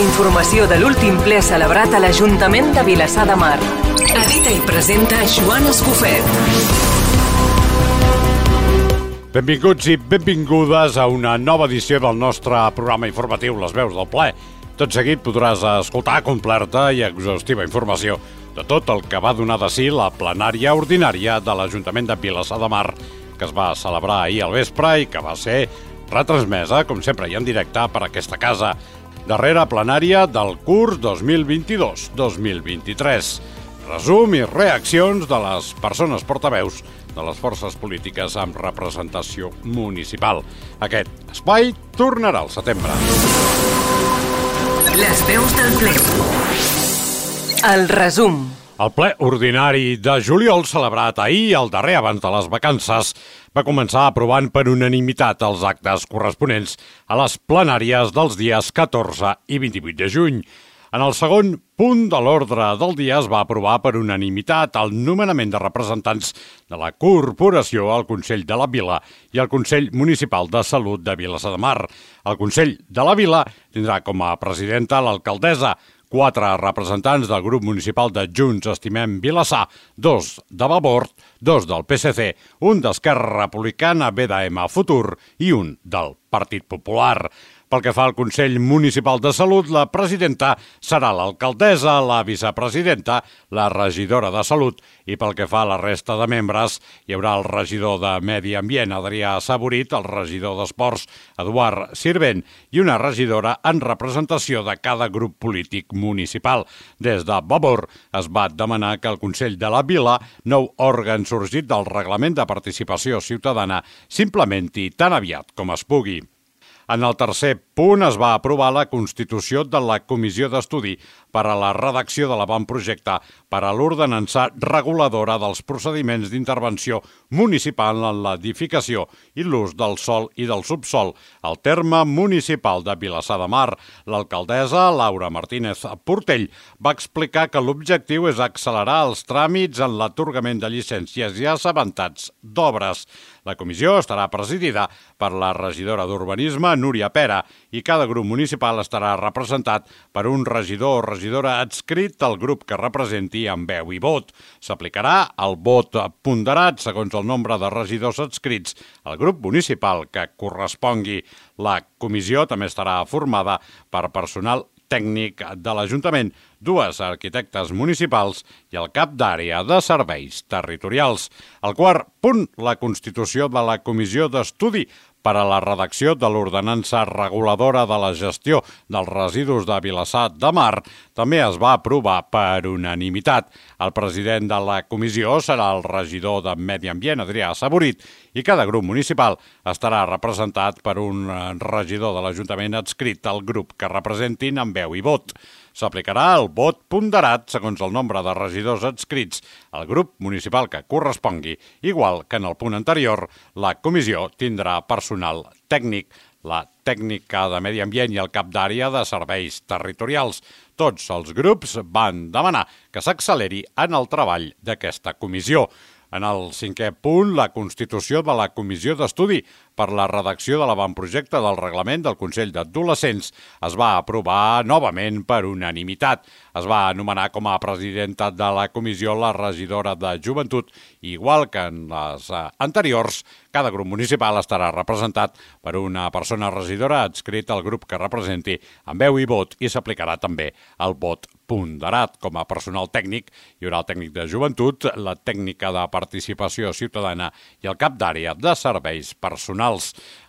informació de l'últim ple celebrat a l'Ajuntament de Vilassar de Mar. Edita i presenta Joan Escofet. Benvinguts i benvingudes a una nova edició del nostre programa informatiu Les Veus del Ple. Tot seguit podràs escoltar completa i exhaustiva informació de tot el que va donar de si la plenària ordinària de l'Ajuntament de Vilassar de Mar, que es va celebrar ahir al vespre i que va ser retransmesa, com sempre, i en directe per aquesta casa. Darrera plenària del curs 2022-2023. Resum i reaccions de les persones portaveus de les forces polítiques amb representació municipal. Aquest espai tornarà al setembre. Les veus del ple. El resum. El ple ordinari de juliol celebrat ahir, el darrer abans de les vacances, va començar aprovant per unanimitat els actes corresponents a les plenàries dels dies 14 i 28 de juny. En el segon punt de l'ordre del dia es va aprovar per unanimitat el nomenament de representants de la Corporació al Consell de la Vila i al Consell Municipal de Salut de Vilassar de Mar. El Consell de la Vila tindrà com a presidenta l'alcaldessa, quatre representants del grup municipal de Junts Estimem Vilassar, dos de Vavor, dos del PSC, un d'Esquerra Republicana BDM Futur i un del Partit Popular. Pel que fa al Consell Municipal de Salut, la presidenta serà l'alcaldessa, la vicepresidenta, la regidora de Salut i pel que fa a la resta de membres, hi haurà el regidor de Medi Ambient, Adrià Saborit, el regidor d'Esports, Eduard Sirvent, i una regidora en representació de cada grup polític municipal. Des de Vavor es va demanar que el Consell de la Vila, nou òrgan sorgit del Reglament de Participació Ciutadana, s'implementi tan aviat com es pugui. En el tercer punt es va aprovar la constitució de la Comissió d'Estudi per a la redacció de l'avantprojecte per a l'ordenança reguladora dels procediments d'intervenció municipal en l'edificació i l'ús del sol i del subsol al terme municipal de Vilassar de Mar. L'alcaldessa Laura Martínez Portell va explicar que l'objectiu és accelerar els tràmits en l'atorgament de llicències i assabentats d'obres. La comissió estarà presidida per la regidora d'Urbanisme, Núria Pera, i cada grup municipal estarà representat per un regidor o regidora adscrit al grup que representi amb veu i vot. S'aplicarà el vot ponderat segons el nombre de regidors adscrits al grup municipal que correspongui. La comissió també estarà formada per personal tècnic de l'Ajuntament, dues arquitectes municipals i el cap d'àrea de serveis territorials. El quart punt, la constitució de la Comissió d'Estudi per a la redacció de l'ordenança reguladora de la gestió dels residus de Vilassar de Mar també es va aprovar per unanimitat. El president de la comissió serà el regidor de Medi Ambient, Adrià Saborit, i cada grup municipal estarà representat per un regidor de l'Ajuntament adscrit al grup que representin amb veu i vot. S'aplicarà el vot ponderat segons el nombre de regidors adscrits al grup municipal que correspongui, igual que en el punt anterior, la comissió tindrà personal tècnic, la tècnica de medi ambient i el cap d'àrea de serveis territorials. Tots els grups van demanar que s'acceleri en el treball d'aquesta comissió. En el cinquè punt, la constitució de la Comissió d'Estudi per la redacció de l'avantprojecte del reglament del Consell d'Adolescents es va aprovar novament per unanimitat. Es va anomenar com a presidenta de la comissió la regidora de Joventut, igual que en les anteriors, cada grup municipal estarà representat per una persona regidora adscrita al grup que representi amb veu i vot i s'aplicarà també el vot ponderat. Com a personal tècnic hi haurà el tècnic de joventut, la tècnica de participació ciutadana i el cap d'àrea de serveis personals.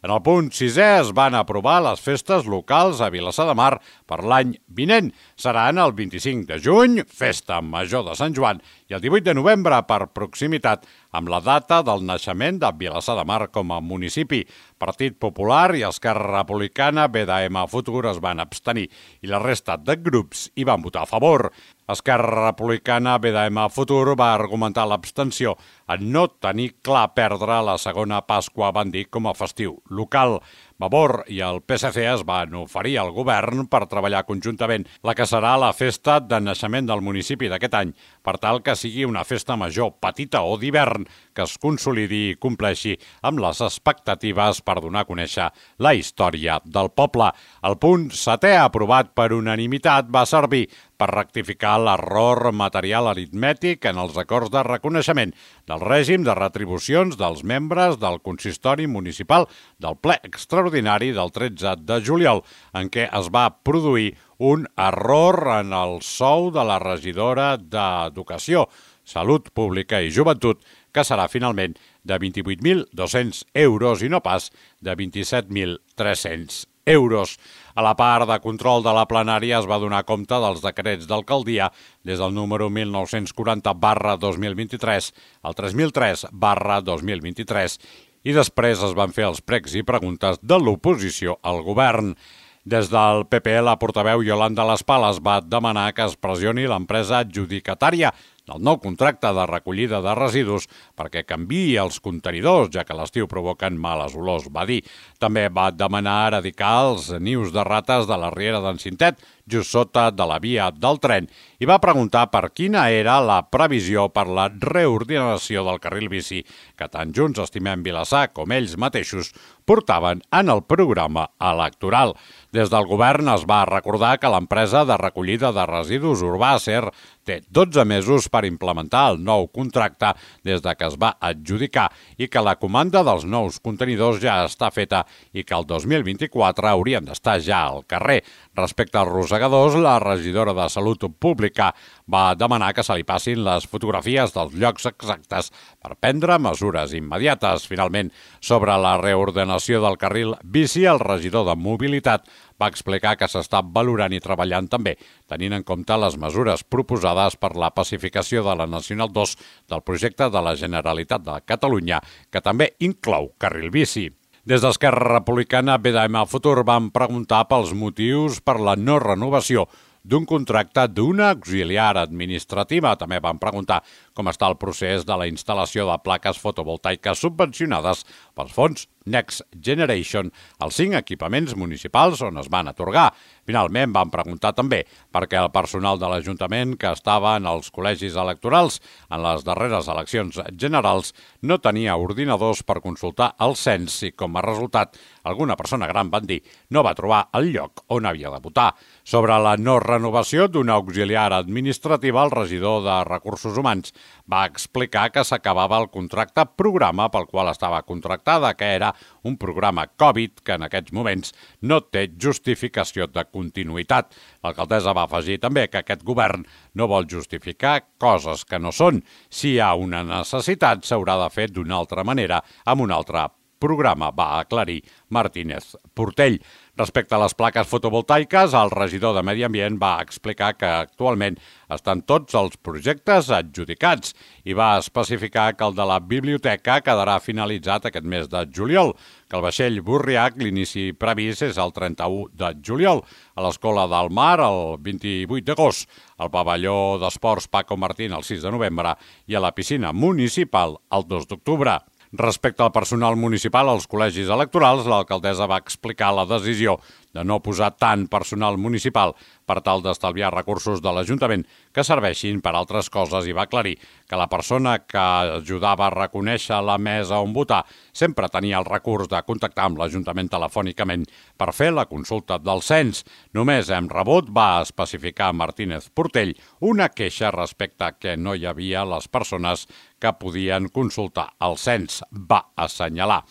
En el punt sisè es van aprovar les festes locals a Vilassar de Mar per l'any vinent. Seran el 25 de juny, festa major de Sant Joan, i el 18 de novembre per proximitat amb la data del naixement de Vilassar de Mar com a municipi. Partit Popular i Esquerra Republicana, BDM Futur es van abstenir i la resta de grups hi van votar a favor. Esquerra Republicana, BDM Futur, va argumentar l'abstenció en no tenir clar perdre la segona Pasqua, van dir, com a festiu local. Vavor i el PSC es van oferir al govern per treballar conjuntament la que serà la festa de naixement del municipi d'aquest any, per tal que sigui una festa major, petita o d'hivern, que es consolidi i compleixi amb les expectatives per donar a conèixer la història del poble. El punt setè, aprovat per unanimitat, va servir per rectificar l'error material aritmètic en els acords de reconeixement del règim de retribucions dels membres del consistori municipal del ple extraordinari del 13 de juliol, en què es va produir un error en el sou de la regidora d'Educació, Salut Pública i Joventut, que serà finalment de 28.200 euros i no pas de 27.300 euros. A la part de control de la plenària es va donar compte dels decrets d'alcaldia des del número 1940 barra 2023 al 3003 barra 2023 i després es van fer els pregs i preguntes de l'oposició al govern. Des del PP, la portaveu Yolanda Les Pales va demanar que es pressioni l'empresa adjudicatària del nou contracte de recollida de residus perquè canviï els contenidors, ja que l'estiu provoquen males olors, va dir. També va demanar eradicar els nius de rates de la Riera d'en Cintet, just sota de la via del tren, i va preguntar per quina era la previsió per la reordinació del carril bici que tant Junts Estimem Vilassar com ells mateixos portaven en el programa electoral. Des del govern es va recordar que l'empresa de recollida de residus urbà SER té 12 mesos per implementar el nou contracte des de que es va adjudicar i que la comanda dels nous contenidors ja està feta i que el 2024 haurien d'estar ja al carrer. Respecte als rosegadors, la regidora de Salut Pública va demanar que se li passin les fotografies dels llocs exactes per prendre mesures immediates. Finalment, sobre la reordenació del carril bici, el regidor de Mobilitat va explicar que s'està valorant i treballant també, tenint en compte les mesures proposades per la pacificació de la Nacional 2 del projecte de la Generalitat de Catalunya, que també inclou carril bici. Des d'Esquerra Republicana, BDM Futur van preguntar pels motius per la no renovació d'un contracte d'una auxiliar administrativa. També van preguntar com està el procés de la instal·lació de plaques fotovoltaiques subvencionades pels fons Next Generation als cinc equipaments municipals on es van atorgar. Finalment van preguntar també per què el personal de l'Ajuntament que estava en els col·legis electorals en les darreres eleccions generals no tenia ordinadors per consultar el cens i, com a resultat, alguna persona gran van dir no va trobar el lloc on havia de votar. Sobre la no renovació d'una auxiliar administrativa, el regidor de Recursos Humans va explicar que s'acabava el contracte programa pel qual estava contractada, que era un programa Covid que en aquests moments no té justificació de continuïtat. L'alcaldessa va afegir també que aquest govern no vol justificar coses que no són. Si hi ha una necessitat, s'haurà de fer d'una altra manera, amb un altre programa, va aclarir Martínez Portell. Respecte a les plaques fotovoltaiques, el regidor de Medi Ambient va explicar que actualment estan tots els projectes adjudicats i va especificar que el de la biblioteca quedarà finalitzat aquest mes de juliol, que el vaixell Burriac l'inici previst és el 31 de juliol, a l'Escola del Mar el 28 d'agost, al pavelló d'esports Paco Martín el 6 de novembre i a la piscina municipal el 2 d'octubre. Respecte al personal municipal als col·legis electorals, l'alcaldessa va explicar la decisió de no posar tant personal municipal per tal d'estalviar recursos de l'Ajuntament que serveixin per altres coses i va aclarir que la persona que ajudava a reconèixer la mesa on votar sempre tenia el recurs de contactar amb l'Ajuntament telefònicament per fer la consulta del cens. Només hem rebut, va especificar Martínez Portell, una queixa respecte a que no hi havia les persones que podien consultar el cens, va assenyalar.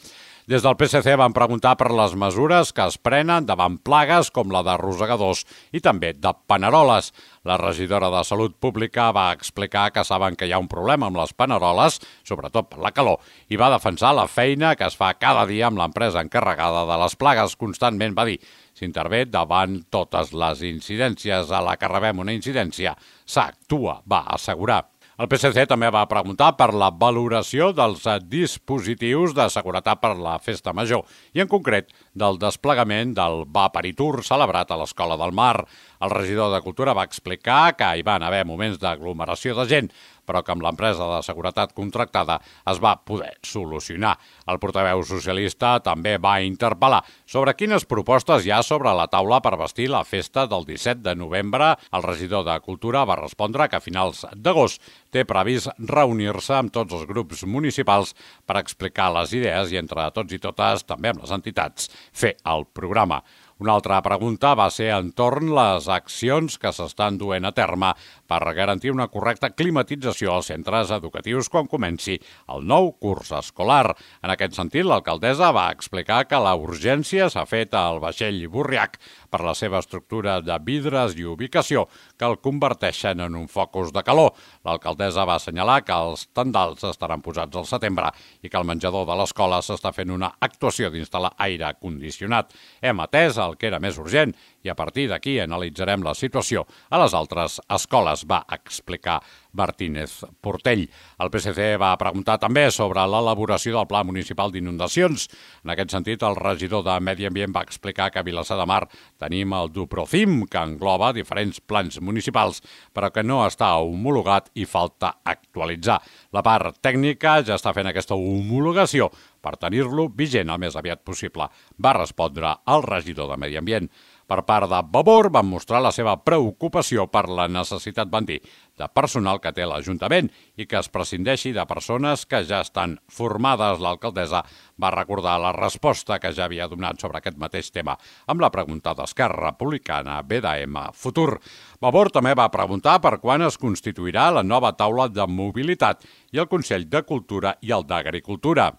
Des del PSC van preguntar per les mesures que es prenen davant plagues com la de rosegadors i també de paneroles. La regidora de Salut Pública va explicar que saben que hi ha un problema amb les paneroles, sobretot per la calor, i va defensar la feina que es fa cada dia amb l'empresa encarregada de les plagues. Constantment va dir s'intervé davant totes les incidències. A la que rebem una incidència s'actua, va assegurar. El PSC també va preguntar per la valoració dels dispositius de seguretat per la Festa Major i, en concret, del desplegament del Vaparitur celebrat a l'Escola del Mar. El regidor de Cultura va explicar que hi van haver moments d'aglomeració de gent, però que amb l'empresa de seguretat contractada es va poder solucionar. El portaveu socialista també va interpel·lar sobre quines propostes hi ha sobre la taula per vestir la festa del 17 de novembre. El regidor de Cultura va respondre que a finals d'agost té previst reunir-se amb tots els grups municipals per explicar les idees i entre tots i totes, també amb les entitats, fer el programa. Una altra pregunta va ser entorn les accions que s'estan duent a terme per garantir una correcta climatització als centres educatius quan comenci el nou curs escolar. En aquest sentit, l'alcaldessa va explicar que la urgència s'ha fet al vaixell Burriac per la seva estructura de vidres i ubicació que el converteixen en un focus de calor. L'alcaldessa va assenyalar que els tendals estaran posats al setembre i que al menjador de l'escola s'està fent una actuació d'instal·lar aire condicionat. Hem atès el el que era més urgent i a partir d'aquí analitzarem la situació a les altres escoles, va explicar Martínez Portell. El PSC va preguntar també sobre l'elaboració del Pla Municipal d'Inundacions. En aquest sentit, el regidor de Medi Ambient va explicar que a Vilassar de Mar tenim el Duprocim, que engloba diferents plans municipals, però que no està homologat i falta actualitzar. La part tècnica ja està fent aquesta homologació per tenir-lo vigent el més aviat possible, va respondre el regidor de Medi Ambient. Per part de Vavor van mostrar la seva preocupació per la necessitat, van dir, de personal que té l'Ajuntament i que es prescindeixi de persones que ja estan formades. L'alcaldessa va recordar la resposta que ja havia donat sobre aquest mateix tema amb la pregunta d'Esquerra Republicana BDM Futur. Vavor també va preguntar per quan es constituirà la nova taula de mobilitat i el Consell de Cultura i el d'Agricultura.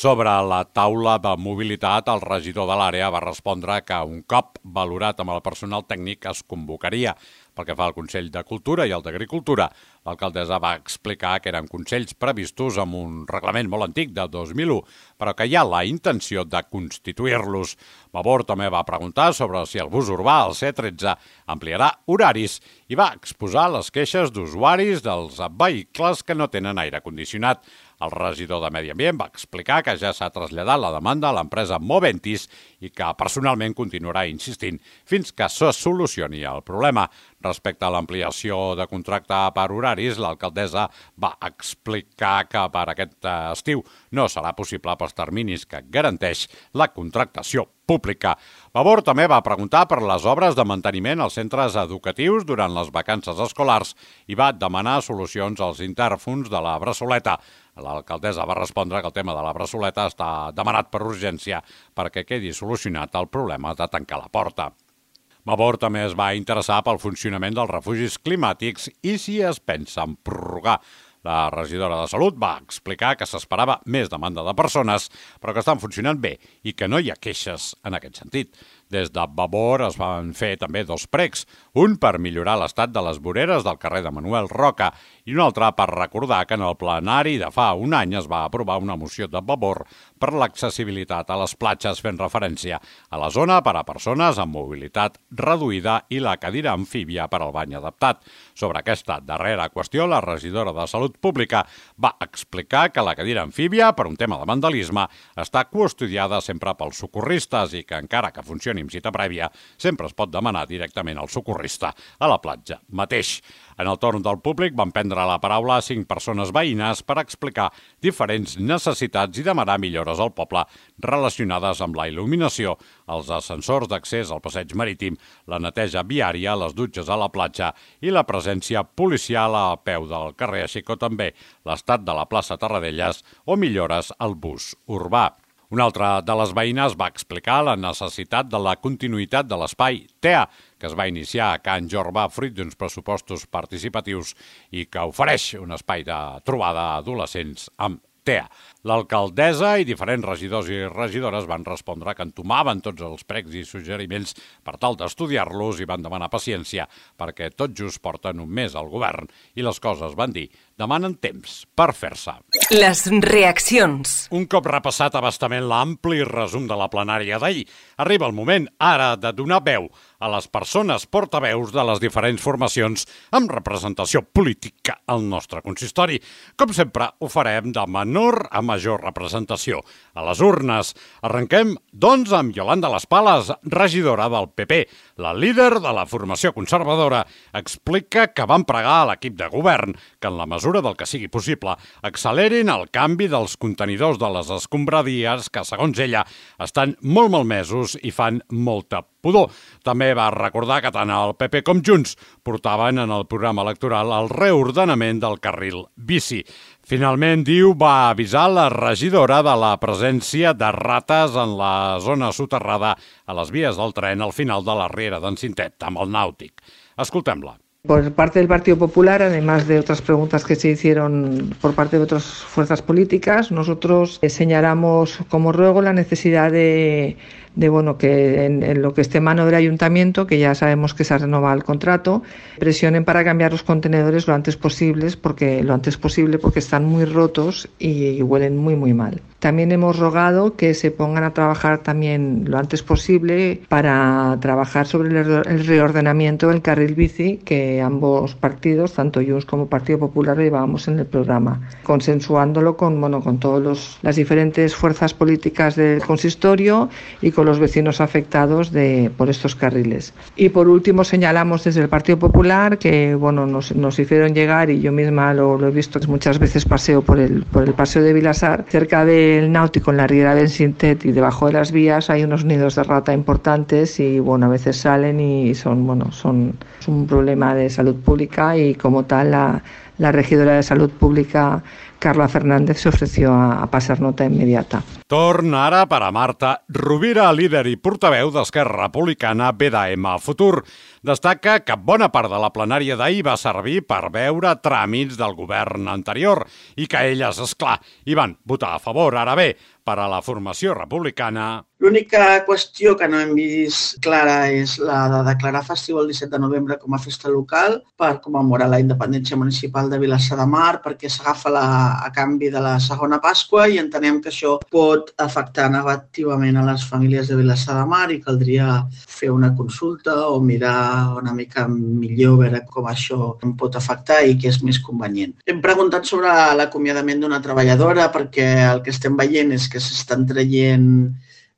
Sobre la taula de mobilitat, el regidor de l'àrea va respondre que un cop valorat amb el personal tècnic es convocaria. Pel que fa al Consell de Cultura i el d'Agricultura, l'alcaldessa va explicar que eren consells previstos amb un reglament molt antic de 2001, però que hi ha la intenció de constituir-los. Vavor també va preguntar sobre si el bus urbà, el C13, ampliarà horaris i va exposar les queixes d'usuaris dels vehicles que no tenen aire condicionat. El regidor de Medi Ambient va explicar que ja s'ha traslladat la demanda a l'empresa Moventis i que personalment continuarà insistint fins que se solucioni el problema. Respecte a l'ampliació de contracte per horaris, l'alcaldessa va explicar que per aquest eh, estiu no serà possible pels terminis que garanteix la contractació pública. Vavor també va preguntar per les obres de manteniment als centres educatius durant les vacances escolars i va demanar solucions als interfons de la Bressoleta. L'alcaldessa va respondre que el tema de la Bressoleta està demanat per urgència perquè quedi solucionat el problema de tancar la porta. Vavor també es va interessar pel funcionament dels refugis climàtics i si es pensa en prorrogar. La regidora de Salut va explicar que s'esperava més demanda de persones, però que estan funcionant bé i que no hi ha queixes en aquest sentit. Des de Vavor es van fer també dos pregs, un per millorar l'estat de les voreres del carrer de Manuel Roca i un altre per recordar que en el plenari de fa un any es va aprovar una moció de Vavor per l'accessibilitat a les platges fent referència a la zona per a persones amb mobilitat reduïda i la cadira amfíbia per al bany adaptat. Sobre aquesta darrera qüestió, la regidora de Salut Pública va explicar que la cadira amfíbia, per un tema de vandalisme, està custodiada sempre pels socorristes i que encara que funcioni amb cita prèvia, sempre es pot demanar directament al socorrista a la platja mateix. En el torn del públic van prendre la paraula cinc persones veïnes per explicar diferents necessitats i demanar millores al poble relacionades amb la il·luminació, els ascensors d'accés al passeig marítim, la neteja viària, les dutxes a la platja i la presència policial a peu del carrer, així com també l'estat de la plaça Tarradellas o millores al bus urbà. Una altra de les veïnes va explicar la necessitat de la continuïtat de l'espai TEA, que es va iniciar a Can Jorba fruit d'uns pressupostos participatius i que ofereix un espai de trobada a adolescents amb TEA. L'alcaldessa i diferents regidors i regidores van respondre que entomaven tots els pregs i suggeriments per tal d'estudiar-los i van demanar paciència perquè tot just porten un mes al govern i les coses van dir demanen temps per fer-se. Les reaccions. Un cop repassat abastament l'ampli resum de la plenària d'ahir, arriba el moment ara de donar veu a les persones portaveus de les diferents formacions amb representació política al nostre consistori. Com sempre, ho farem de menor a major representació. A les urnes arrenquem, doncs, amb Yolanda Les Pales, regidora del PP. La líder de la formació conservadora explica que van pregar a l'equip de govern que, en la mesura del que sigui possible, accelerin el canvi dels contenidors de les escombradies que, segons ella, estan molt malmesos i fan molta pudor. També va recordar que tant el PP com Junts portaven en el programa electoral el reordenament del carril bici. Finalment, diu, va avisar la regidora de la presència de rates en la zona soterrada a les vies del tren al final de la riera d'en Cintet, amb el nàutic. Escoltem-la. Por parte del Partido Popular, además de otras preguntas que se hicieron por parte de otras fuerzas políticas, nosotros señalamos como ruego la necesidad de de bueno que en, lo que esté mano del ayuntamiento, que ya sabemos que se ha renovado el contrato, presionen para cambiar los contenedores lo antes posible, porque lo antes posible porque están muy rotos y, y huelen muy muy mal. También hemos rogado que se pongan a trabajar también lo antes posible para trabajar sobre el reordenamiento del carril bici que ambos partidos, tanto Junts como Partido Popular, llevábamos en el programa, consensuándolo con, bueno, con todas las diferentes fuerzas políticas del consistorio y con los vecinos afectados de, por estos carriles. Y por último señalamos desde el Partido Popular que bueno, nos, nos hicieron llegar, y yo misma lo, lo he visto muchas veces paseo por el, por el paseo de Vilasar, cerca de el náutico en la riera del Sintet y debajo de las vías hay unos nidos de rata importantes y bueno, a veces salen y son, bueno, son un problema de salud pública y como tal la, la regidora de salud pública Carla Fernández se ofreció a, a passar nota immediata. Torna ara per a Marta Rovira, líder i portaveu d'Esquerra Republicana BDM Futur. Destaca que bona part de la plenària d'ahir va servir per veure tràmits del govern anterior i que elles, és clar, hi van votar a favor. Ara bé, per a la formació republicana... L'única qüestió que no hem vist clara és la de declarar festiu el 17 de novembre com a festa local per commemorar la independència municipal de Vilassar de Mar perquè s'agafa a canvi de la segona Pasqua i entenem que això pot afectar negativament a les famílies de Vilassar de Mar i caldria fer una consulta o mirar una mica millor veure com això em pot afectar i què és més convenient. Hem preguntat sobre l'acomiadament d'una treballadora perquè el que estem veient és que s'estan traient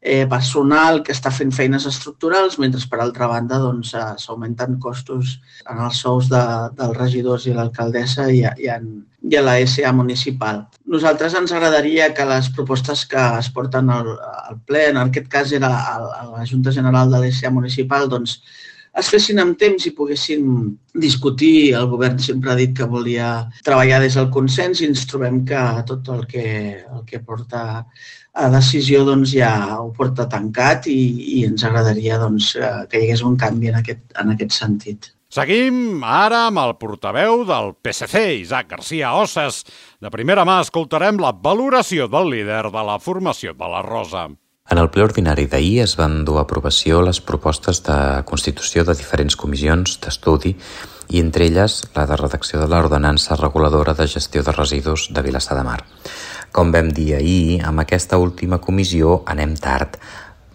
eh, personal que està fent feines estructurals, mentre per altra banda doncs, s'augmenten costos en els sous de, dels regidors i l'alcaldessa i, i, en, i a la SA municipal. Nosaltres ens agradaria que les propostes que es porten al, al ple, en aquest cas era a, a la Junta General de l'SA municipal, doncs, es fessin amb temps i poguessin discutir. El govern sempre ha dit que volia treballar des del consens i ens trobem que tot el que, el que porta a decisió doncs, ja ho porta tancat i, i ens agradaria doncs, que hi hagués un canvi en aquest, en aquest sentit. Seguim ara amb el portaveu del PSC, Isaac García Osses. De primera mà escoltarem la valoració del líder de la formació de la Rosa. En el ple ordinari d'ahir es van dur a aprovació les propostes de constitució de diferents comissions d'estudi i entre elles la de redacció de l'ordenança reguladora de gestió de residus de Vilassar de Mar. Com vam dir ahir, amb aquesta última comissió anem tard,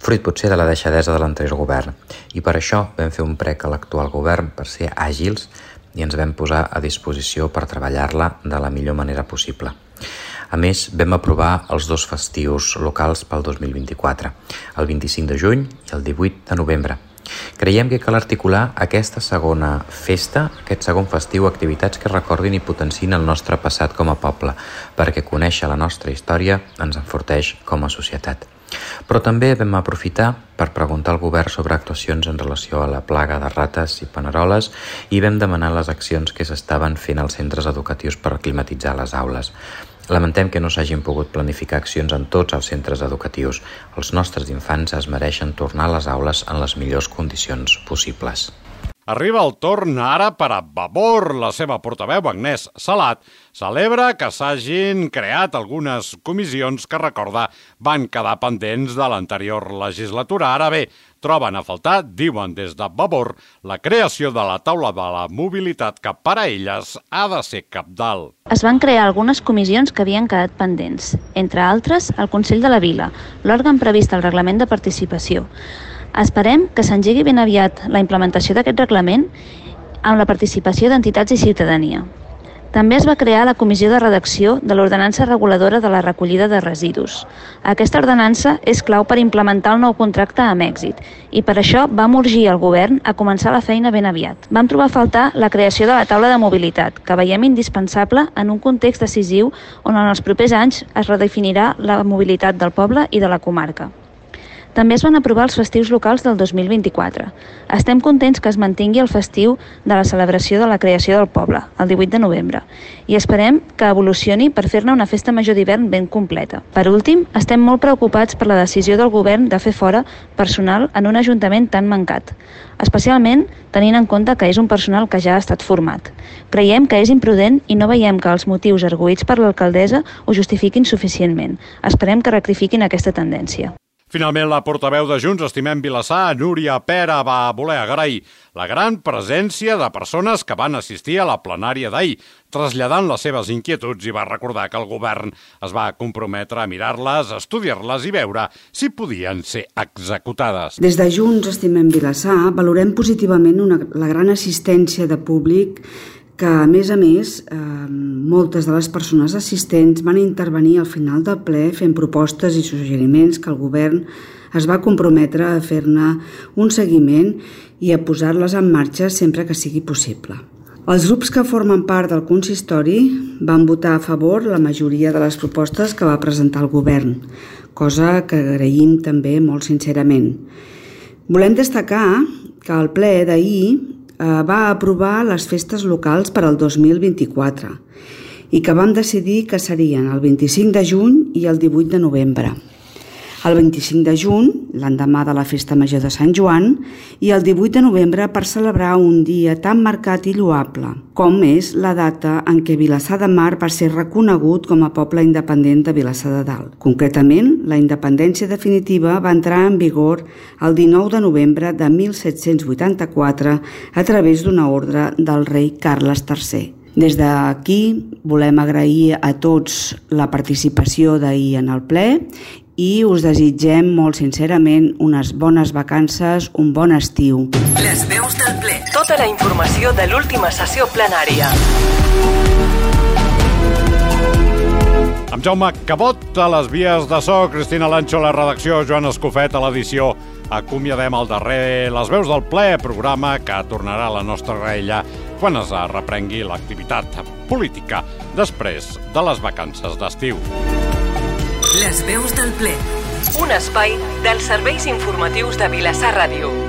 fruit potser de la deixadesa de l'anterior govern. I per això vam fer un prec a l'actual govern per ser àgils i ens vam posar a disposició per treballar-la de la millor manera possible. A més, vam aprovar els dos festius locals pel 2024, el 25 de juny i el 18 de novembre. Creiem que cal articular aquesta segona festa, aquest segon festiu, activitats que recordin i potenciin el nostre passat com a poble, perquè conèixer la nostra història ens enforteix com a societat. Però també vam aprofitar per preguntar al govern sobre actuacions en relació a la plaga de rates i paneroles i vam demanar les accions que s'estaven fent als centres educatius per climatitzar les aules. Lamentem que no s'hagin pogut planificar accions en tots els centres educatius. Els nostres infants es mereixen tornar a les aules en les millors condicions possibles. Arriba el torn ara per a Vavor. La seva portaveu, Agnès Salat, celebra que s'hagin creat algunes comissions que, recorda, van quedar pendents de l'anterior legislatura. Ara bé, troben a faltar, diuen des de Vavor, la creació de la taula de la mobilitat que per a elles ha de ser capdalt. Es van crear algunes comissions que havien quedat pendents, entre altres el Consell de la Vila, l'òrgan previst al reglament de participació. Esperem que s'engegui ben aviat la implementació d'aquest reglament amb la participació d'entitats i ciutadania. També es va crear la Comissió de Redacció de l'Ordenança Reguladora de la Recollida de Residus. Aquesta ordenança és clau per implementar el nou contracte amb èxit i per això vam urgir el govern a començar la feina ben aviat. Vam trobar a faltar la creació de la taula de mobilitat, que veiem indispensable en un context decisiu on en els propers anys es redefinirà la mobilitat del poble i de la comarca. També es van aprovar els festius locals del 2024. Estem contents que es mantingui el festiu de la celebració de la creació del poble, el 18 de novembre, i esperem que evolucioni per fer-ne una festa major d'hivern ben completa. Per últim, estem molt preocupats per la decisió del govern de fer fora personal en un ajuntament tan mancat, especialment tenint en compte que és un personal que ja ha estat format. Creiem que és imprudent i no veiem que els motius arguïts per l'alcaldessa ho justifiquin suficientment. Esperem que rectifiquin aquesta tendència. Finalment, la portaveu de Junts, Estimem Vilassar, Núria Pera, va voler agrair la gran presència de persones que van assistir a la plenària d'ahir, traslladant les seves inquietuds i va recordar que el govern es va comprometre a mirar-les, estudiar-les i veure si podien ser executades. Des de Junts, Estimem Vilassar, valorem positivament una, la gran assistència de públic que, a més a més, eh, moltes de les persones assistents van intervenir al final del ple fent propostes i suggeriments que el govern es va comprometre a fer-ne un seguiment i a posar-les en marxa sempre que sigui possible. Els grups que formen part del consistori van votar a favor la majoria de les propostes que va presentar el govern, cosa que agraïm també molt sincerament. Volem destacar que el ple d'ahir va aprovar les festes locals per al 2024 i que vam decidir que serien el 25 de juny i el 18 de novembre el 25 de juny, l'endemà de la Festa Major de Sant Joan, i el 18 de novembre per celebrar un dia tan marcat i lloable, com és la data en què Vilassar de Mar va ser reconegut com a poble independent de Vilassar de Dalt. Concretament, la independència definitiva va entrar en vigor el 19 de novembre de 1784 a través d'una ordre del rei Carles III. Des d'aquí volem agrair a tots la participació d'ahir en el ple i us desitgem molt sincerament unes bones vacances, un bon estiu. Les veus del ple. Tota la informació de l'última sessió plenària. Amb Jaume Cabot a les vies de so, Cristina Lancho a la redacció, Joan Escofet a l'edició. Acomiadem al darrer Les veus del ple, programa que tornarà a la nostra reella quan es reprengui l'activitat política després de les vacances d'estiu. Les veus del ple. Un espai dels serveis informatius de Vilassar Ràdio.